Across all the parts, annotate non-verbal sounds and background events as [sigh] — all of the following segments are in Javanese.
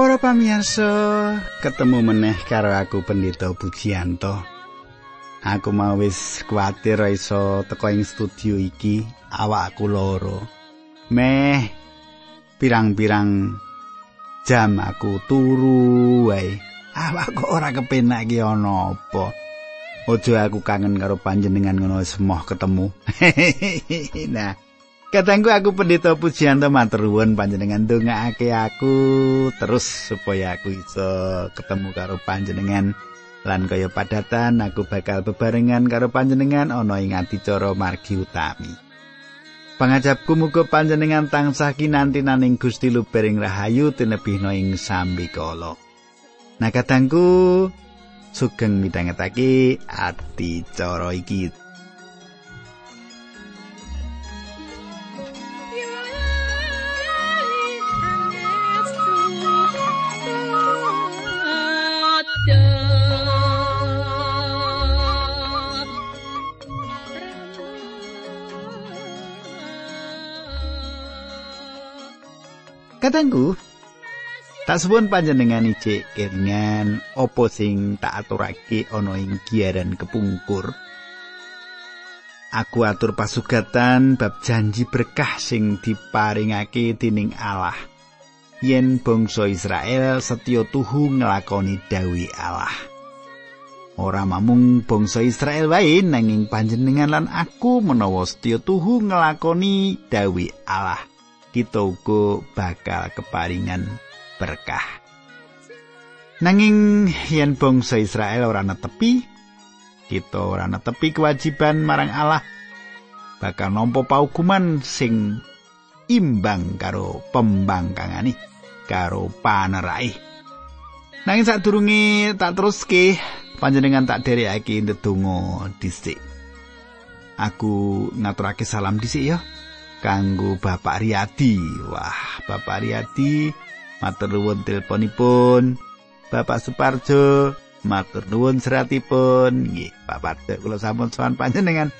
Para pamirsa, ketemu meneh karo aku Pendeta Pujianto. Aku mau wis kuwatir iso teko ing studio iki awakku loro. Meh pirang-pirang jam aku turu wae. Awakku ora kepenak iki ana apa. Ojo aku kangen karo panjenengan ngono semoh ketemu. [laughs] nah, katangku aku pendeta pujianto matur nuwun panjenengan ndongaake aku terus supaya aku iso ketemu karo panjenengan. lan kaya padatan aku bakal bebarengan karo panjenengan ana ing adicara margi utami. Pangajapku muga panjenengan tansah kinanti naning Gusti Lubering Rahayu tinebihna ing sambikala. Nah kadangku sugeng midhangetake adicara iki. Katangku, tak suwun panjenengan ijik kelingan apa sing tak aturake ana ing giaran kepungkur. Aku atur pasugatan bab janji berkah sing diparingake dening Allah. Yen bangsa Israel setya tuhu nglakoni dawi Allah. Ora mamung bangsa Israel wae nanging panjenengan lan aku menawa setya tuhu nglakoni dawi Allah. Kita uga bakal keparingan berkah. Nanging yen bangsa Israel ora netepi, kita ora netepi kewajiban marang Allah bakal nampa paukuman sing imbang karo pembangkangane karo panerai. Nanging sadurunge tak teruske panjenengan tak derekake ndedonga dhisik. Aku ngaturake salam dhisik ya. Kanggo Bapak Riyadi. Wah, Bapak Riyadi, matur nuwun teleponipun. Bapak Suparjo, matur nuwun seratipun. Nggih, Bapak Parjo kula sampun sowan panjenengan.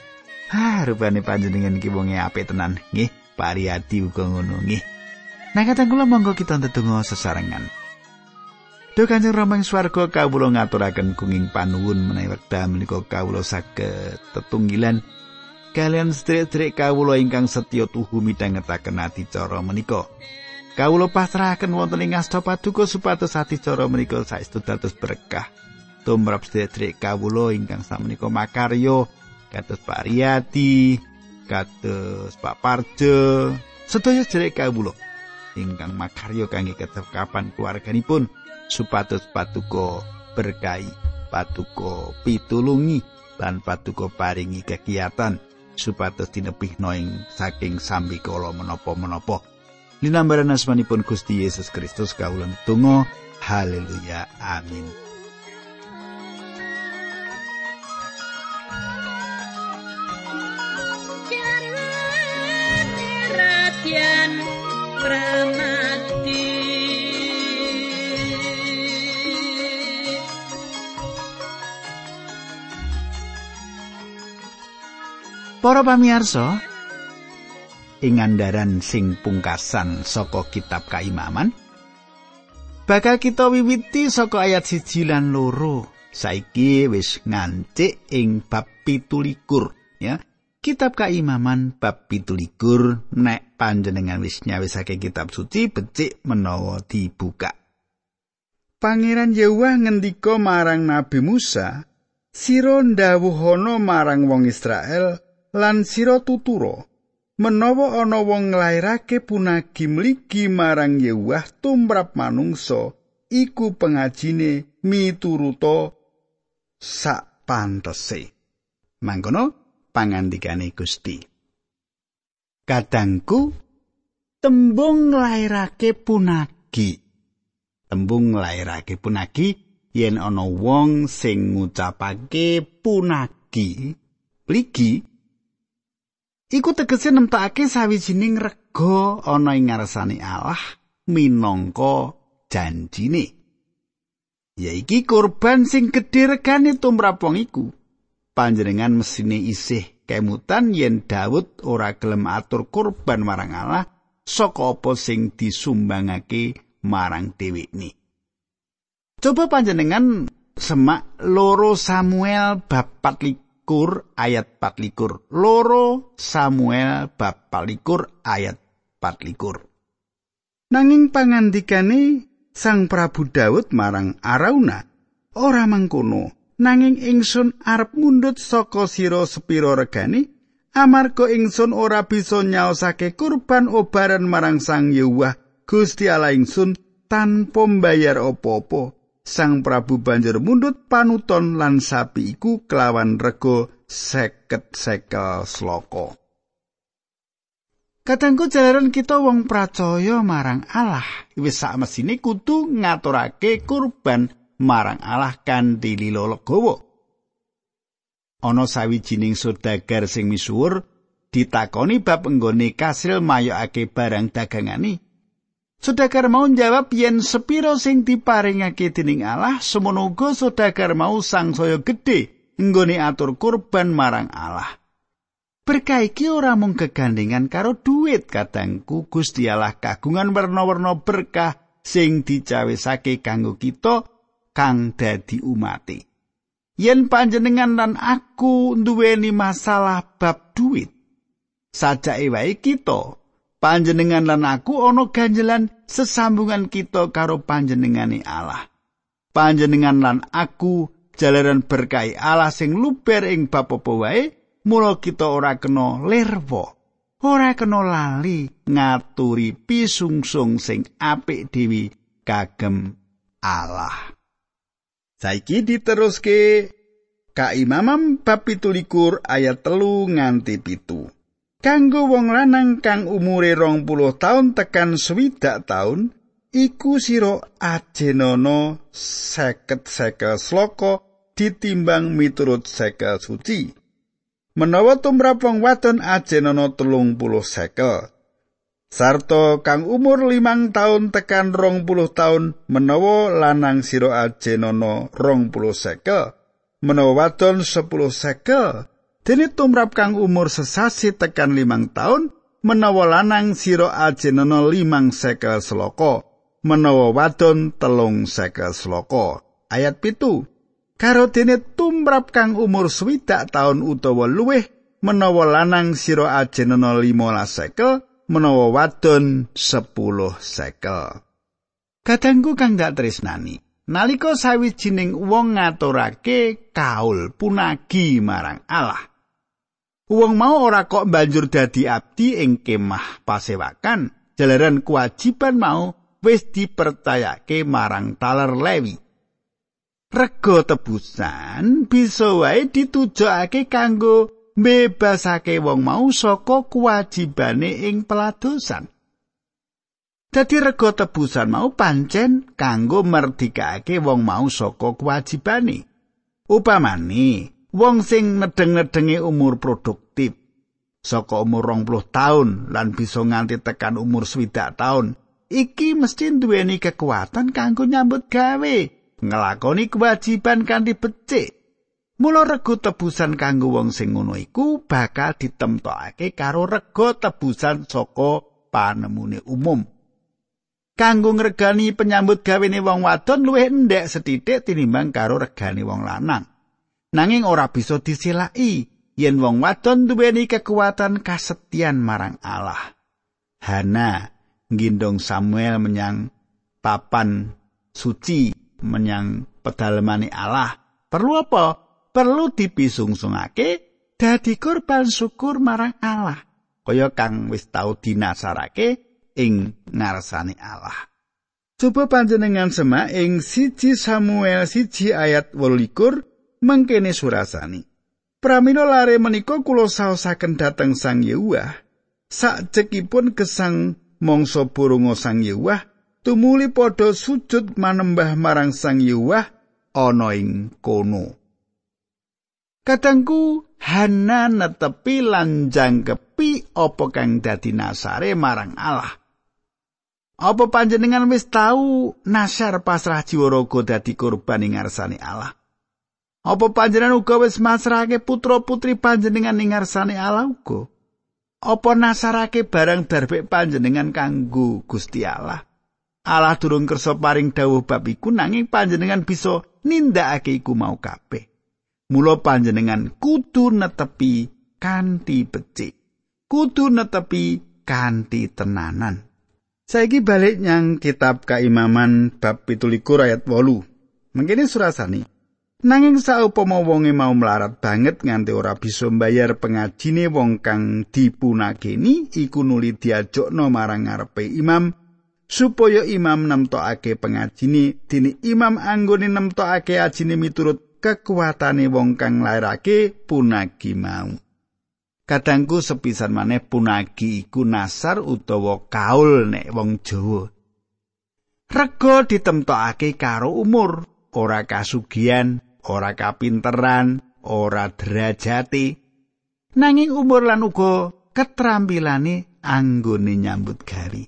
Ah, rupane panjenengan iki wong apik tenan. Nggih, Pak Riyadi uga ngono nggih. Nah, kata kula monggo kita ndedonga sesarengan. Duh Kanjeng Rama ing swarga kawula ngaturaken kenging panuwun menawi wekdal menika kawula saged tetunggilan kalian sedherek-sedherek kawula ingkang setya tuhu midhangetaken adicara menika. Kawula pasrahaken wonten ing asta paduka supados adicara menika saestu dados berkah. Tumrap sedherek kawula ingkang samenika makarya kados Pak Riyadi, kados Pak Parjo, sedaya sedherek kawula ingkang makarya kangge ketekapan keluarganipun supados paduka berkahi, paduka pitulungi lan paduka paringi kegiatan supados tinebihna ing saking sambikala menapa-menapa. Linambaran asmanipun Gusti Yesus Kristus kawula tunggu. Haleluya. Amin. Para pamirsa, ing andaran sing pungkasan saka kitab Kaimaman, bakal kita wiwiti saka ayat siji lan loro. Saiki wis ngancik ing bab 17 ya. Kitab Kaimaman bab 17 nek panjenengan wis nyawisake kitab suci becik menawa dibuka. Pangeran Yahweh ngendika marang Nabi Musa, "Sira ndawuhana marang wong Israel, lan sira tutura menawa ana wong nglairake punagi mligi marang Yewah tumrap manungsa iku pengajine mituruta sak pantese. Mangkono pangandikane Gusti. Kadangku tembung nglairake punagi. Tembung nglairake punagi yen ana wong sing ngucapake punagi. Mligi Iku tegese nemtokake sawijining rega ana ing ngarsane Allah minangka janjine. Yaiki korban sing gedhe regane tumrap wong iku. Panjenengan mesine isih kemutan yen Daud ora gelem atur korban marang Allah saka apa sing disumbangake marang dhewekne. Coba panjenengan semak loro Samuel bab 24 ayat 24. Loro Samuel bab 24 ayat 24. Nanging pangandikane Sang Prabu Daud marang Arauna ora mangkono nanging ingsun arep mundut saka sira sepira regane amarga ingsun ora bisa nyaosake kurban obaran marang Sang Yewah Gusti Allah ingsun tanpa mbayar apa-apa Sang Prabu banjur mundut panuton lan sapi iku kelawan rego seket sekel sloko. Katengku jalaran kita wong pracaya marang Allah wis sak mesine kudu ngaturake kurban marang Allah kanthi lilo legawa. Ana sawijining sodagar sing misuwur ditakoni bab enggone kasil mayokake barang dagangane. Sodagar mau jawab yen sepiro sing diparingake dening Allah, semono uga sodagar mau sang saya gedhe enggone atur kurban marang Allah. Berkah iki ora mung kegandengan karo duit kadangku Gusti Allah kagungan werna-werna berkah sing dicawisake kanggo kita kang dadi umate. Yen panjenengan lan aku duweni masalah bab duit, sajake wae kita panjenengan lan aku ana ganjelan sesambungan kita karo panjenengane Allah. Panjenengan lan aku jalaran berkahi Allah sing luber ing bab apa wae, mula kita ora kena lerwa. Ora kena lali ngaturi pisungsung sing apik dewi kagem Allah. Saiki diteruske Kaimamam bab 17 ayat telu nganti pitu. Kanggo wong lanang kang umure rong puluh taun tekan swidak taun, iku sira ajenono seket sekel sloko ditimbang miturut sekel suci. Menawa tumrap wong wadon ajenono telung puluh sekel, Sarto kang umur limang tahun tekan rong puluh tahun menawa lanang siro aje nono rong puluh sekel. Menawa wadon sepuluh sekel. Dene tumrap kang umur sesasi tekan limang tahun menawa lanang siro aje nono limang sekel seloko. Menawa wadon telung sekel seloko. Ayat pitu. Karo dene tumrap kang umur swidak tahun utawa luweh menawa lanang siro aje nono limolas sekel. menawa wadon 10 sekel. Kadangku kang dak tresnani, nalika sawijining wong ngaturake kaul punagi marang Allah. Wong mau ora kok banjur dadi abdi ing kemah pasewakan, jalaran kewajiban mau wis dipercayake marang taler lewi. Rego tebusan bisa wae ditujokake kanggo mbebasake wong mau saka kewajibane ing peladosan. Dadi rego tebusan mau pancen kanggo merdikake wong mau saka kewajibane. Upamane, wong sing nedeng-nedenge umur produktif saka umur 20 taun lan bisa nganti tekan umur swidak taun, iki mesti duweni kekuatan kanggo nyambut gawe, ngelakoni kewajiban kanthi becik. Mula rego tebusan kanggo wong sing ngono iku bakal ditemtokake karo rego tebusan saka panemune umum. Kanggo ngregani penyambut gawene wong wadon luwih endek sethithik tinimbang karo regane wong lanang. Nanging ora bisa disilaki yen wong wadon duweni kekuatan kasetyan marang Allah. Hana ngindong Samuel menyang papan suci menyang pedalemane Allah. Perlu apa? perlu dipisungsungake dadi korban syukur marang Allah kaya kang wis tau dinasarake ing ngarsane Allah Coba panjenengan semak ing siji Samuel siji ayat wolikur mengkene surasani. Pramila lare menika kula saosaken dhateng Sang Yewah. Sakjekipun gesang mangsa burunga Sang Yewah tumuli padha sujud manembah marang Sang Yewah ana ing kono. Kadangku Hana netepi lan jangkepi apa kang dadi nasare marang Allah. Apa panjenengan wis tahu nasar pasrah jiwa raga dadi korban ing ngarsane Allah? Apa panjenengan uga wis masrahake putra-putri panjenengan ing ngarsane Allah uga? Apa nasarake barang darbek panjenengan kanggo Gusti Allah? Allah durung kersa paring dawuh bab iku nanging panjenengan bisa nindakake iku mau kabeh. Mula panjenengan kudu netepi kanthi becik. Kudu netepi kanthi tenanan. Saiki balik nyang kitab Kaimaman bab 17 ayat 8. Mengkene surasane. Nanging saupama wonge mau melarat banget nganti ora bisa mbayar pengajine wong kang dipunageni iku nuli diajokno marang ngarepe imam supaya imam nemtokake pengajine dene imam anggone nemtokake ajine miturut kekuatane wong kang lairake punagi mau. Kadangku sepisan maneh punagi iku nasar utawa kaul nek wong Jawa. Rego ditemtokake karo umur, ora kasugian, ora kapinteran, ora derajati. Nanging umur lan uga keterampilane anggone nyambut gawe.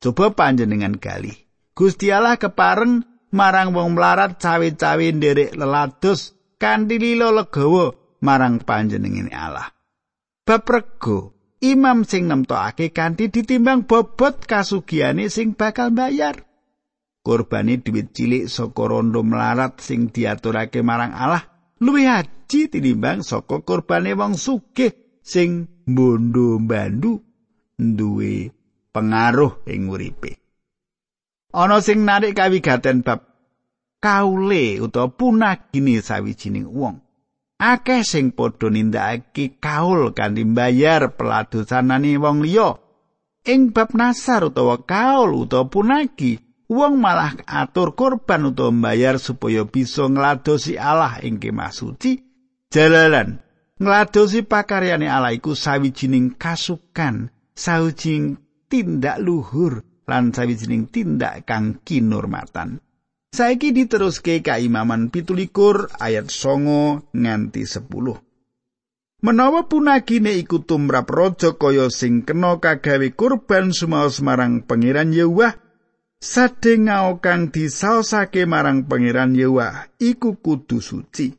Coba panjenengan gali. Gusti Allah kepareng marang wong melarat cawe-cawe nderek lelados kanthi lilo legawa marang panjenengane Allah. bab rego imam sing nemtokake kanthi ditimbang bobot kasugiane sing bakal bayar kurbane dhuwit cilik saka rondo melarat sing diaturake marang Allah. Luwih haji tinimbang saka kurbane wong sugih sing bondo bandu duwe pengaruh ing uripe. Ana sing narik kawigaten bab kaule utawa punagine sawijining wong. Akeh sing padha nindakake kaul kanthi mbayar peladosanane wong liya. Ing bab nasar utawa kaul utawa punagi wong malah atur korban utawa mbayar supaya bisa ngladosi Allah ing kemah suci jalalan ngladosi pakaryane Allah iku sawijining kasukan sawijining tindak luhur lan sawijining tindak kang kinurmatan Saiki diteruske kaimaman pitulikur ayat songo nganti sepuluh. Menawa punagine iku tumrap raja kaya sing kena kagawe kurban sumaos marang pangeran Yewah, sadengao kang disaosake marang pangeran Yewah iku kudu suci.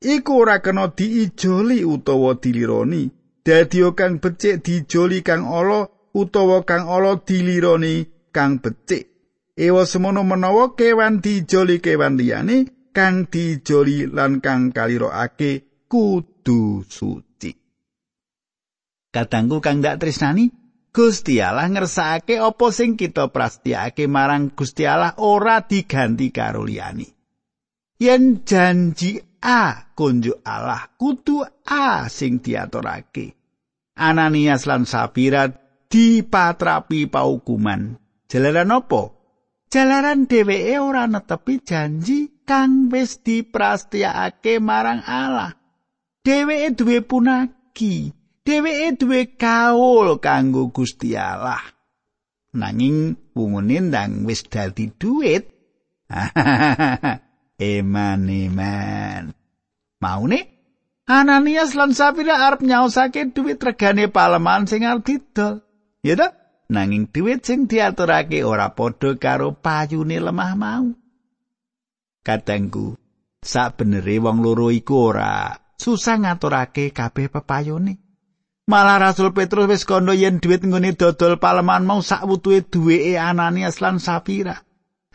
Iku ora kena diijoli utawa dilironi, dadi kang becik dijoli kang ala utawa kang ala dilironi kang becik. Ewa semono menawa kewan dijoli kewan liyane kang dijoli lan kang kalirokake kudu suci. Katangku kang dak tresnani, Gusti Allah ngersakake apa sing kita prastiake marang Gusti Allah ora diganti karo liyane. Yen janji A kunjuk Allah kudu A sing diaturake. Ananias lan Sapira dipatrapi paukuman. Jalaran apa? jalaran dheweke ora netepi janji kang wis diprastiakake marang Allah. Dheweke duwe punaki, dheweke duwe kaul kanggo Gusti Allah. Nanging pungune ndang wis dadi dhuwit. eman eman. Maune Ananias lan Sapira arep nyaosake dhuwit regane paleman sing arep didol. Ya ta? nanging dhuwit sing diaturake ora padha karo payune lemah mau. Katengku, sak benere wong loro iku ora susah ngaturake kabeh pepayone. Malah Rasul Petrus wis kandha yen dhuwit nggone dodol paleman mau sak wutuhe duweke Ananias lan Sapira.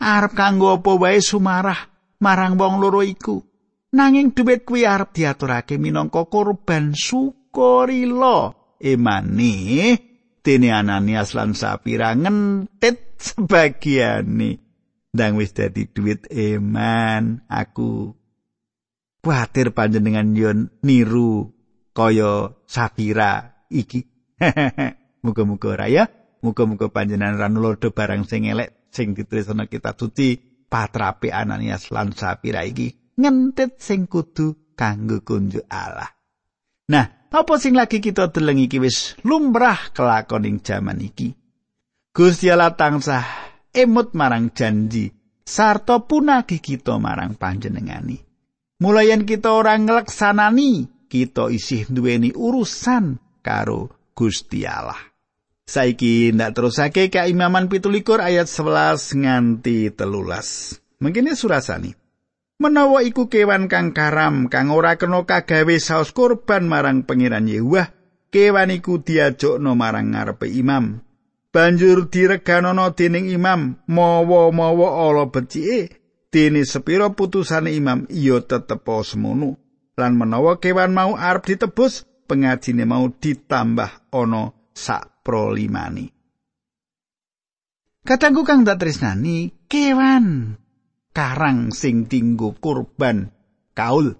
Arep kanggo apa wae sumarah marang wong loro iku. Nanging dhuwit kuwi arep diaturake minangka korban sukarila. Emane dene Ananias lan Sapira ngentit sebagiane ndang wis dadi duit eman aku kuatir panjenengan yon niru kaya Sapira iki [laughs] muga-muga ora ya muga-muga panjenengan ranulodo barang sing elek sing ditulisana kitab suci patrape Ananias lan Sapira iki ngentit sing kudu kanggo kunjuk Allah nah Apa sing lagi kita deleng iki wis lumrah kelakon ing jaman iki. Gusti Allah tansah emut marang janji sarta punagi kita marang panjenengani. Mulayan kita ora ngleksanani, kita isih duweni urusan karo Gusti Allah. Saiki ndak terusake ka imaman pitulikur ayat 11 nganti telulas. Mungkin surasani. menawa iku kewan kang karam kang ora kena kagawe saos kurban marang pangeran Yewah kewan iku diajokno marang ngarepe imam banjur direganono dening imam mawa-mawa ala becike dene sepira putusane imam iya tetep semono lan menawa kewan mau arep ditebus pengajine mau ditambah ana sak prolimani Katanggu kang dak tresnani kewan karang sing tinggo kurban kaul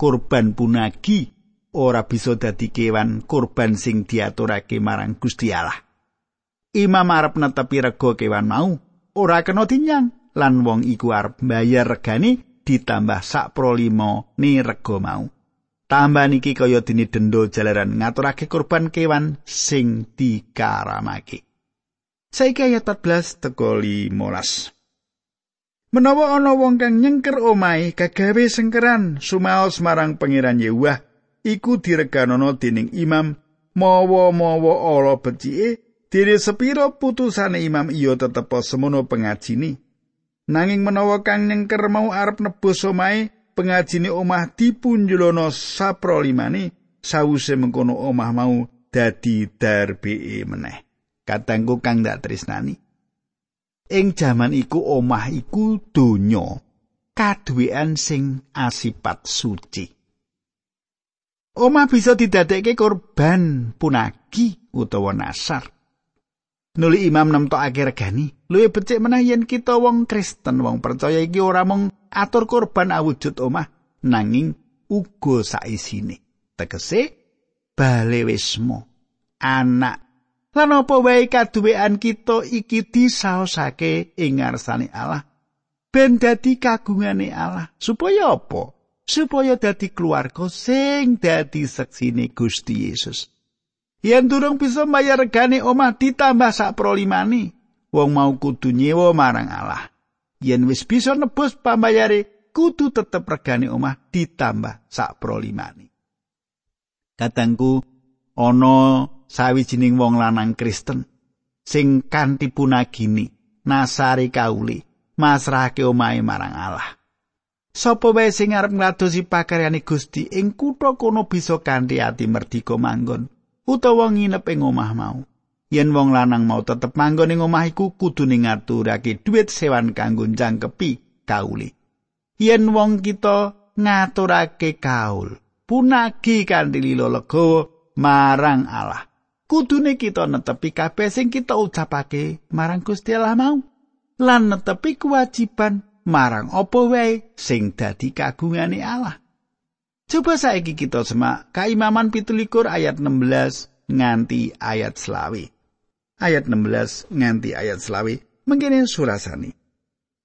kurban punagi ora bisa dadi kewan kurban sing diaturake marang Gusti Allah. Imam arep netepi rega kewan mau ora kena dinyang lan wong iku arep bayar regane ditambah sak pro limo ni mau. Tambah niki kaya dini dendo jalaran ngaturake kurban kewan sing dikaramake. Saiki ayat 14 teko 15. Menawa ana wong kang nyengker omahe kagawe sengkeran sumaos marang pangeran Yehuwa iku direganono dening imam mawa-mawa ala becike dene sepira putusane imam iya tetep semono pengajini nanging menawa kang nyengker mau arep nebus omahe pengajine omah dipunjulono saprolimane sawuse mengkono omah mau dadi darbe meneh katangku kang dak tresnani ing jaman iku omah iku donya kaduwean sing asipat suci. Omah bisa didadekke korban punagi utawa nasar. Nuli imam nemtokake regani, luwih becik menah yen kita wong Kristen wong percaya iki ora mung atur korban awujud omah, nanging uga saisine. Tegese bale wismo anak Lan apa wae kaduwean kita iki disaosake ing ngarsane Allah ben dadi kagungane Allah. Supaya apa? Supaya dadi keluarga sing dadi seksine Gusti Yesus. Yen durung bisa bayar regane omah ditambah sak prolimane, wong mau kudu nyewa marang Allah. Yen wis bisa nebus pambayare, kudu tetep regane omah ditambah sak prolimane. Katangku ana sawijining wong lanang Kristen sing kanthi punagini nasari kauli masrahake omahe marang Allah. Sopo wae sing arep ngladosi pakaryane Gusti ing kutha kono bisa kanthi ati merdika manggon utawa nginep ing omah mau. Yen wong lanang mau tetep manggon ing omah iku kudu ngaturake dhuwit sewan kanggo jangkepi kauli. Yen wong kita ngaturake kaul, punagi kanthi lilo legawa marang Allah. kudune kita netepi kabeh sing kita ucapake marang Gusti Allah mau lan netepi kewajiban marang apa wae sing dadi kagungane Allah. Coba saiki kita semak kaimaman pitulikur ayat 16 nganti ayat selawi. Ayat 16 nganti ayat selawi mengkene surasani.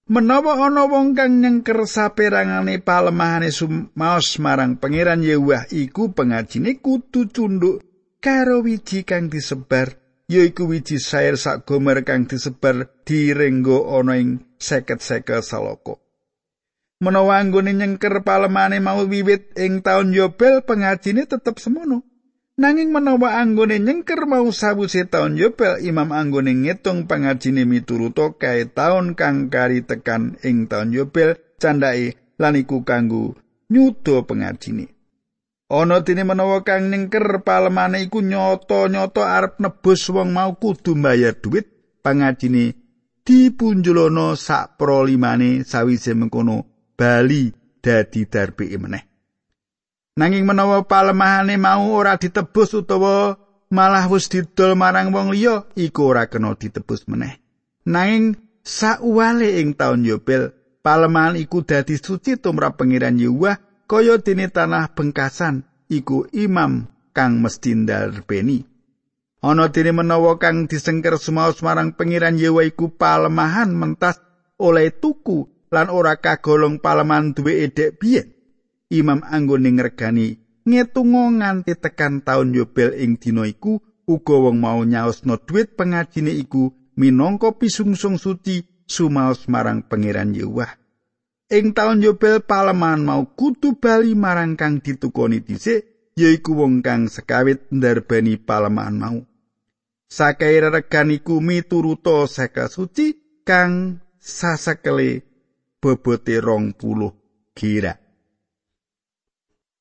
Menawa ana wong kang nyengker saperangane palemahane sumaos marang pangeran Yehuwah iku pengajine kudu cunduk karo wiji kang disebar yaiku wiji sair sak gomer kang disebar direnggo ana ing seket-seket saloko. Menawa anggone nyengker palemane mau wiwit ing taun Yobel pengajine tetep semono. Nanging menawa anggone nyengker mau sawuse taun Yobel imam anggone ngitung pengajine mituruto kae taun kang kari tekan ing taun Yobel candai lan iku kanggo nyudo pengajine. Ana dene menawa kang ningker palemane iku nyoto-nyoto arep nebus wong mau kudu mbayar dhuwit pangajine dipunjulono sak prolimane sawise mengkono bali dadi darbe meneh. Nanging menawa palemahane mau ora ditebus utawa malah wis didol marang wong liya iku ora kena ditebus meneh. Nanging sauwale ing taun Yobel palemahan iku dadi suci tumrap pangeran Yehuwah kaya dene tanah bengkasan iku imam kang mesti ndarbeni ana dene menawa kang disengker sumaos marang pengiran yewa iku palemahan mentas oleh tuku lan ora kagolong paleman duwe edek biyen imam anggone ngregani ngetungo nganti tekan taun yobel ing dina iku uga wong mau nyaosno dhuwit pengajine iku minangka pisungsung suci sumaos marang pengiran Yewah ing taun Yobel paleman mau kudu bali marang kang ditukoni dhisik yaiku wong kang sekawit ndarbani paleman mau. Sakaira regan iku mituruta saka suci kang sasekele bobote rong puluh gira.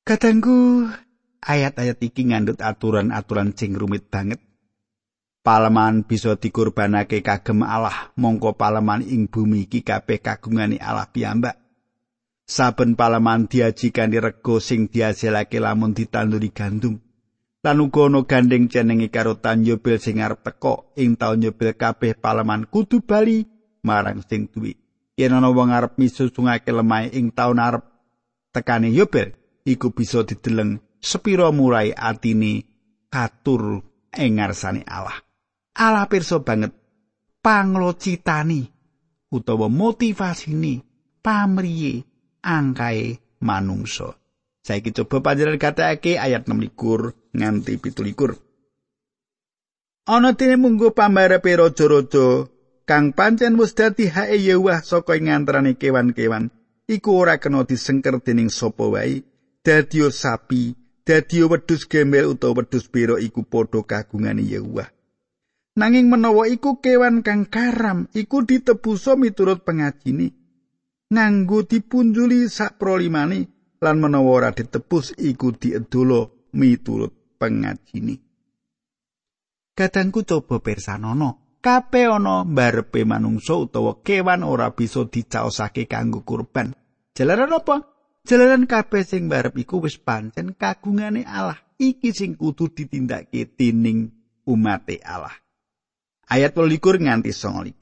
Kadangku ayat-ayat iki ngandut aturan-aturan sing rumit banget. Paleman bisa dikurbanake kagem Allah, mongko paleman ing bumi iki kabeh kagungane Allah piyambak. Saben paleman diaji kanthi rego sing dihasilake lamun ditanduri gandum. Lan uga ana gandeng cenenge karo tanjobil sing arep teka ing taun nyobil kabeh paleman kudu bali marang sing duwe. Yen ana wong arep misusungake lemah ing taun arep tekane yobil, iku bisa dideleng sepira murai atine katur ing ngarsane Allah. ala pirsa banget panglocitani utawa motivasini pamriye angkae manungsa saiki coba panjenengan katakake ayat 6 nganti 17 ana dene munggo pambarepe raja-raja kang pancen wis dadi hae Yewah saka ing antarané kewan-kewan. Iku ora kena disengker dening sapa wae. Dadi sapi dadi wedhus gembel utawa wedhus biro iku padha kagungane Yewah Nanging menawa iku kewan kang karam iku ditebusa miturut pengajini nganggo dipunjuli sak prolimane lan menawa ora ditebus iku diedola miturut pengajini. Kadangku coba persanono, kabeh ana mbarepe manungsa utawa kewan ora bisa dicaosake kanggo kurban. Jalaran apa? Jalaran kabeh sing mbarep iku wis pancen kagungane Allah. Iki sing kudu ditindakake dening umat Allah. ayat 12 nganti 29.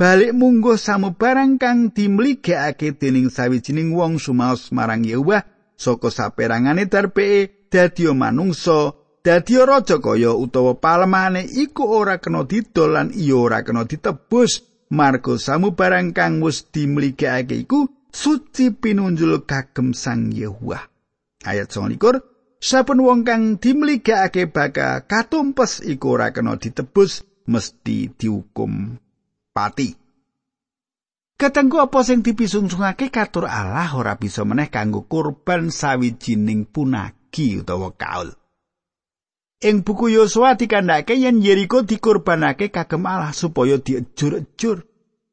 Balik munggo samubarang kang dimligekake dening sawijining wong sumaos marang Yahweh saka saperangane darpe dadi manungsa dadi raja kaya utawa palemane iku ora kena didol lan iya ora kena ditebus marga samubarang kang wis dimligekake iku suci pinunjul kagem sang Yahweh ayat 29 Saben wong kang dimligekake bakal katumpes iku ora kena ditebus mesti dihukum pati. Katengku apa sing dipisungsungake katur Allah ora bisa meneh kanggo kurban sawijining punagi utawa kaul. Ing buku Yosua dikandhake yen Yeriko dikurbanake kagem Allah supaya diejur-ejur.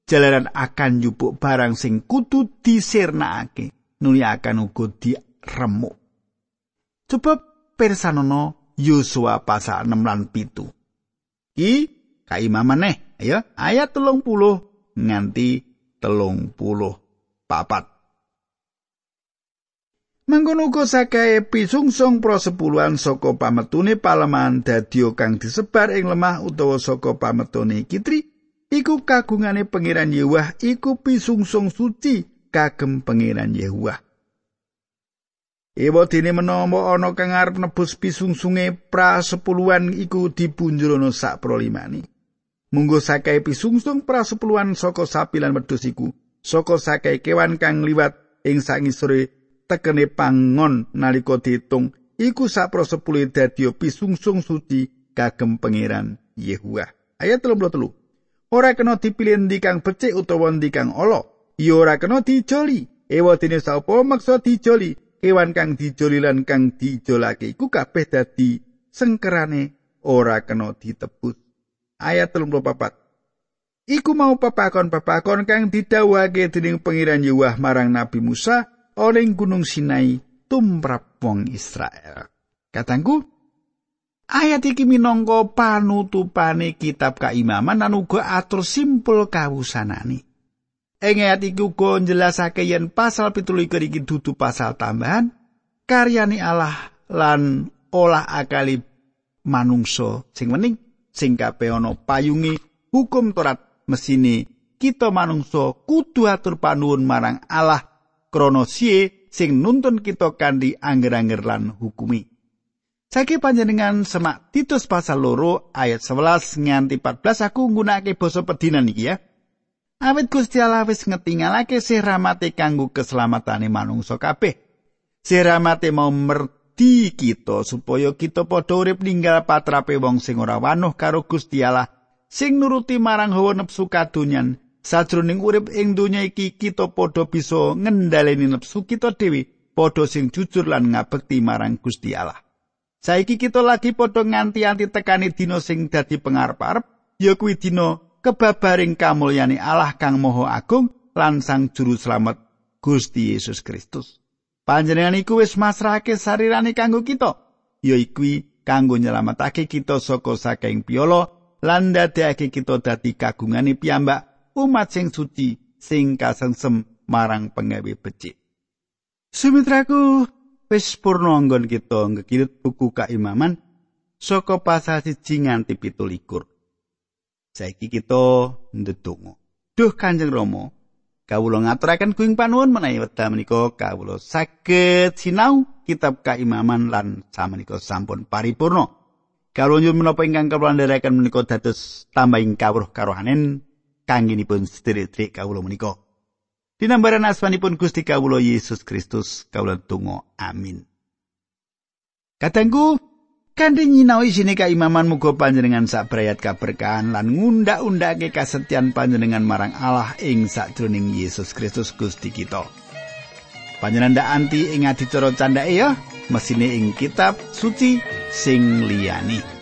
Jalaran akan nyupuk barang sing kudu disirnakake, nuli akan uga diremuk. Coba persanono Yosua pasal 6 lan 7. Ki kaima maneh ayo ayat telung puluh nganti telung puluh papat Mangkono uga sakae pisungsung prosepuluhan saka pametune paleman dadi kang disebar ing lemah utawa saka pametune kitri iku kagungane pangeran Yewah iku pisungsung suci kagem pangeran Yewah Ewa dene menawa ana kang arep nebus pisungsunge pra sepuluhan iku dipunjurono sak prolimani. Munggo sakai pisungsung prasepuluhan saka sapi lan wedhus iku, saka sakai kewan kang liwat ing sangisore tekene pangon nalika diitung, iku sak prasepuluh dadi pisungsung suci kagem pangeran Yehuwa. Ayat 33. Ora kena dipilih ndi kang becik utawa ndi kang ala, ya ora kena dijoli. Ewa dene sapa maksa dijoli? Kewan kang dijoli lan kang dijolake iku kabeh dadi sengkerane ora kena ditebus. ayat 34. Iku mau pepakon-pepakon kang didhawuhake dening pengiran Yewah marang Nabi Musa ing Gunung Sinai tumrap wong Israel. Katangku, ayat iki minangka panutupane kitab kaimaman lan uga atur simpul kawusanane. Ing ayat iki uga njelasake yen pasal 17 iki dudu pasal tambahan karyane Allah lan olah akali manungsa sing wening sing kabeh ana payungi hukum Torat mesine kita manungsa kudu atur panuwun marang Allah krana siye sing nuntun kita kanthi angger-angger lan hukumi. Saiki panjenengan semak Titus pasal loro ayat 11 nganti 14 aku nggunakake basa pedinan iki ya. Awit Gusti Allah wis ngetingalake sih rahmate kanggo keselamatane manungsa kabeh. Sih rahmate mau mer di kita supaya kita padha urip ninggal patrape wong sing ora wanuh karo Gusti Allah sing nuruti marang hawa nepsu kadonyan sajroning urip ing donya iki kita padha bisa ngendhaleni nepsu kita dhewe padha sing jujur lan ngabekti marang Gusti Allah. Saiki kita lagi padha nganti-anti tekani dina sing dadi pengarep-arep ya kuwi dina kebabaring kamulyane Allah kang Maha Agung lan Sang Juru Slamet Gusti Yesus Kristus. Panjenengan iku wis masrahake sarirane kanggo kita, ya iku kanggo nyelametake kita saka saking piolo lan dadekake kita dadi kagungane piyambak umat sing suci sing kasengsem marang pengawe becik. Sumitraku wis purna anggon kita ngekirit buku kaimaman saka pasal siji nganti pitu likur. Saiki kita ndedonga. Duh Kanjeng Rama, kawula ngaturaken kuing panuwun menawi wekdal menika kawula saged sinau kitab kaimaman lan samenika sampun paripurna. Kawula nyuwun menapa ingkang kawula ndherekaken menika dados tambahing kawruh karohanen kangginipun sedherek kawula menika. Dinambaran asmanipun Gusti kawula Yesus Kristus kawula tunggu amin. Katengku Kanthi nyinau isine kaimaman muga panjenengan sak brayat kaberkahan lan ngundak-undake kasetyan panjenengan marang Allah ing sakjroning Yesus Kristus Gusti kita. Panjenengan ndak anti ing adicara candhake ya, mesine ing kitab suci sing liyane.